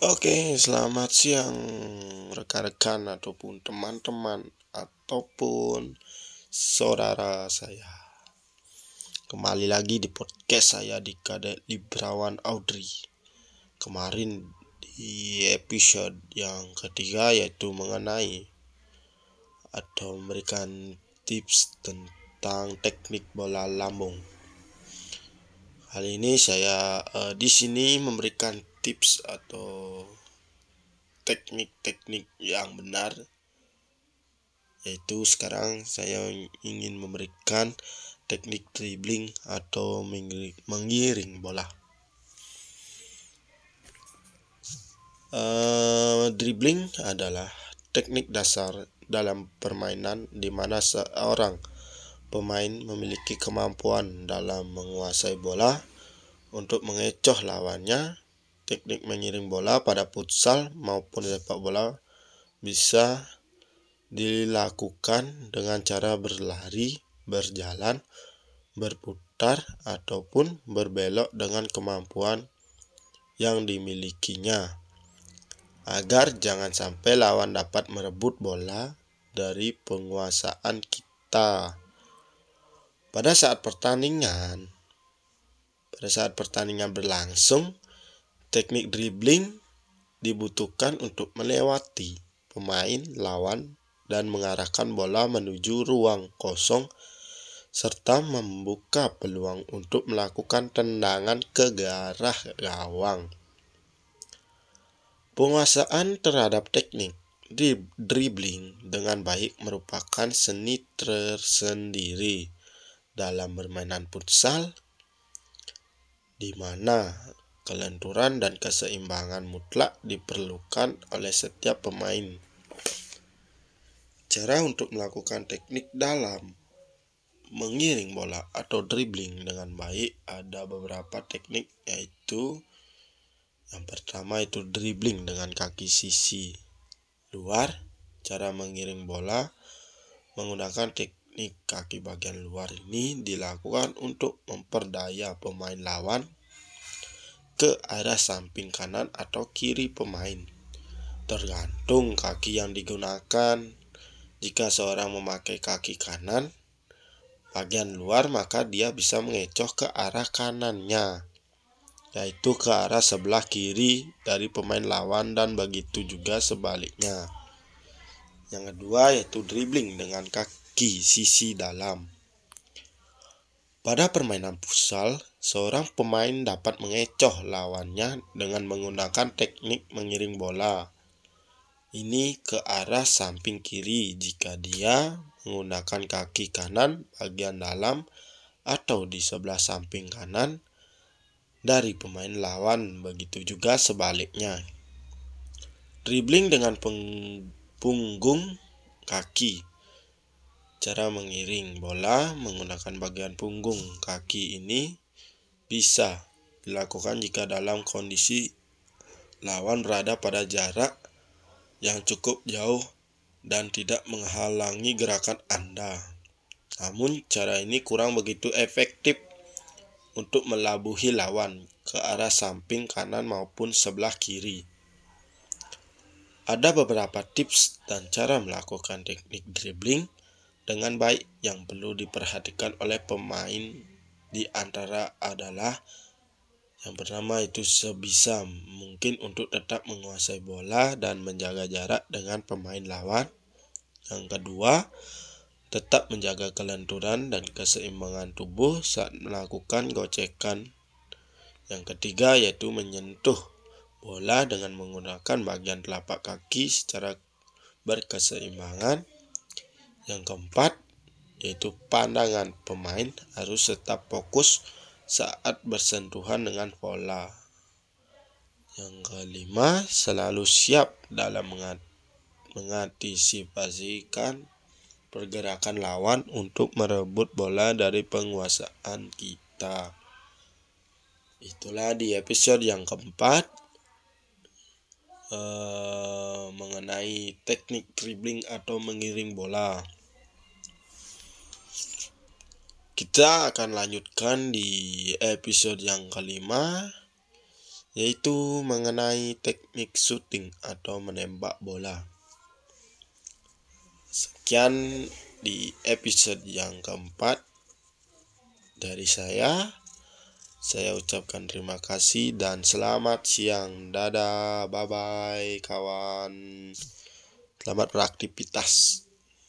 Oke, selamat siang rekan-rekan ataupun teman-teman ataupun saudara saya. Kembali lagi di podcast saya di Kadek Librawan Audrey. Kemarin di episode yang ketiga yaitu mengenai atau memberikan tips tentang teknik bola lambung. Kali ini saya uh, di sini memberikan tips atau teknik-teknik yang benar yaitu sekarang saya ingin memberikan teknik dribbling atau mengiring bola. Uh, dribbling adalah teknik dasar dalam permainan di mana seorang pemain memiliki kemampuan dalam menguasai bola untuk mengecoh lawannya teknik mengiring bola pada futsal maupun sepak bola bisa dilakukan dengan cara berlari, berjalan, berputar, ataupun berbelok dengan kemampuan yang dimilikinya. Agar jangan sampai lawan dapat merebut bola dari penguasaan kita. Pada saat pertandingan, pada saat pertandingan berlangsung, Teknik dribbling dibutuhkan untuk melewati pemain lawan dan mengarahkan bola menuju ruang kosong serta membuka peluang untuk melakukan tendangan ke arah gawang. Penguasaan terhadap teknik dribbling dengan baik merupakan seni tersendiri dalam permainan futsal di mana kelenturan dan keseimbangan mutlak diperlukan oleh setiap pemain. Cara untuk melakukan teknik dalam mengiring bola atau dribbling dengan baik ada beberapa teknik yaitu yang pertama itu dribbling dengan kaki sisi luar. Cara mengiring bola menggunakan teknik kaki bagian luar ini dilakukan untuk memperdaya pemain lawan ke arah samping kanan atau kiri pemain. Tergantung kaki yang digunakan. Jika seorang memakai kaki kanan bagian luar, maka dia bisa mengecoh ke arah kanannya, yaitu ke arah sebelah kiri dari pemain lawan dan begitu juga sebaliknya. Yang kedua yaitu dribbling dengan kaki sisi dalam. Pada permainan futsal, Seorang pemain dapat mengecoh lawannya dengan menggunakan teknik mengiring bola. Ini ke arah samping kiri jika dia menggunakan kaki kanan bagian dalam atau di sebelah samping kanan dari pemain lawan, begitu juga sebaliknya. Dribbling dengan punggung kaki. Cara mengiring bola menggunakan bagian punggung kaki ini bisa dilakukan jika dalam kondisi lawan berada pada jarak yang cukup jauh dan tidak menghalangi gerakan Anda. Namun cara ini kurang begitu efektif untuk melabuhi lawan ke arah samping kanan maupun sebelah kiri. Ada beberapa tips dan cara melakukan teknik dribbling dengan baik yang perlu diperhatikan oleh pemain di antara adalah yang pertama itu sebisa mungkin untuk tetap menguasai bola dan menjaga jarak dengan pemain lawan. Yang kedua, tetap menjaga kelenturan dan keseimbangan tubuh saat melakukan gocekan. Yang ketiga yaitu menyentuh bola dengan menggunakan bagian telapak kaki secara berkeseimbangan. Yang keempat, yaitu pandangan pemain harus tetap fokus saat bersentuhan dengan bola. Yang kelima, selalu siap dalam mengantisipasikan pergerakan lawan untuk merebut bola dari penguasaan kita. Itulah di episode yang keempat uh, mengenai teknik dribbling atau mengiring bola. Kita akan lanjutkan di episode yang kelima yaitu mengenai teknik shooting atau menembak bola. Sekian di episode yang keempat dari saya. Saya ucapkan terima kasih dan selamat siang. Dadah, bye bye, kawan. Selamat beraktivitas.